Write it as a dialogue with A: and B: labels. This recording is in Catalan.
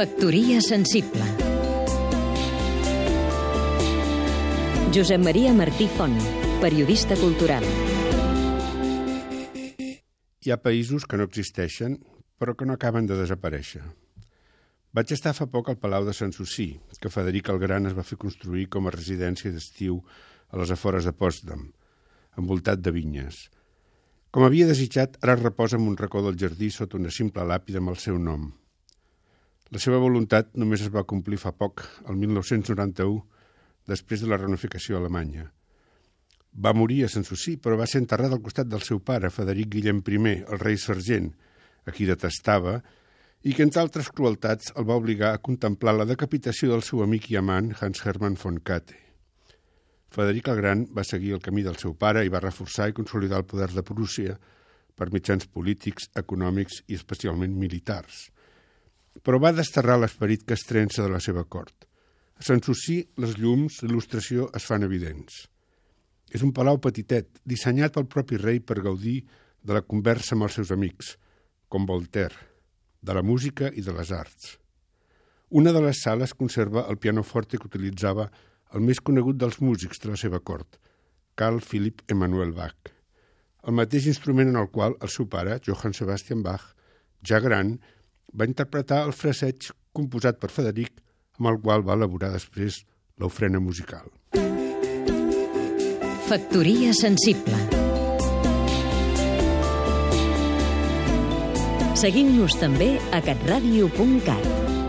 A: Factoria sensible Josep Maria Martí Font, periodista cultural.
B: Hi ha països que no existeixen, però que no acaben de desaparèixer. Vaig estar fa poc al Palau de Sanssouci, que Federic el Gran es va fer construir com a residència d'estiu a les afores de Potsdam, envoltat de vinyes. Com havia desitjat, ara reposa en un racó del jardí sota una simple làpida amb el seu nom. La seva voluntat només es va complir fa poc, el 1991, després de la reunificació alemanya. Va morir a Sanssouci, però va ser enterrat al costat del seu pare, Frederic Guillem I, el rei sergent, a qui detestava, i que, entre altres crueltats, el va obligar a contemplar la decapitació del seu amic i amant, Hans Hermann von Katte. Frederic el Gran va seguir el camí del seu pare i va reforçar i consolidar el poder de Prússia per mitjans polítics, econòmics i especialment militars. Però va desterrar l'esperit trença de la seva cort. A Sanssouci, les llums, l'il·lustració es fan evidents. És un palau petitet, dissenyat pel propi rei per gaudir de la conversa amb els seus amics, com Voltaire, de la música i de les arts. Una de les sales conserva el pianoforte que utilitzava el més conegut dels músics de la seva cort, Carl Philipp Emanuel Bach, el mateix instrument en el qual el seu pare, Johann Sebastian Bach, ja gran, va interpretar el fraseig composat per Federic amb el qual va elaborar després l'ofrena musical.
A: Factoria sensible Seguim-nos també a catradio.cat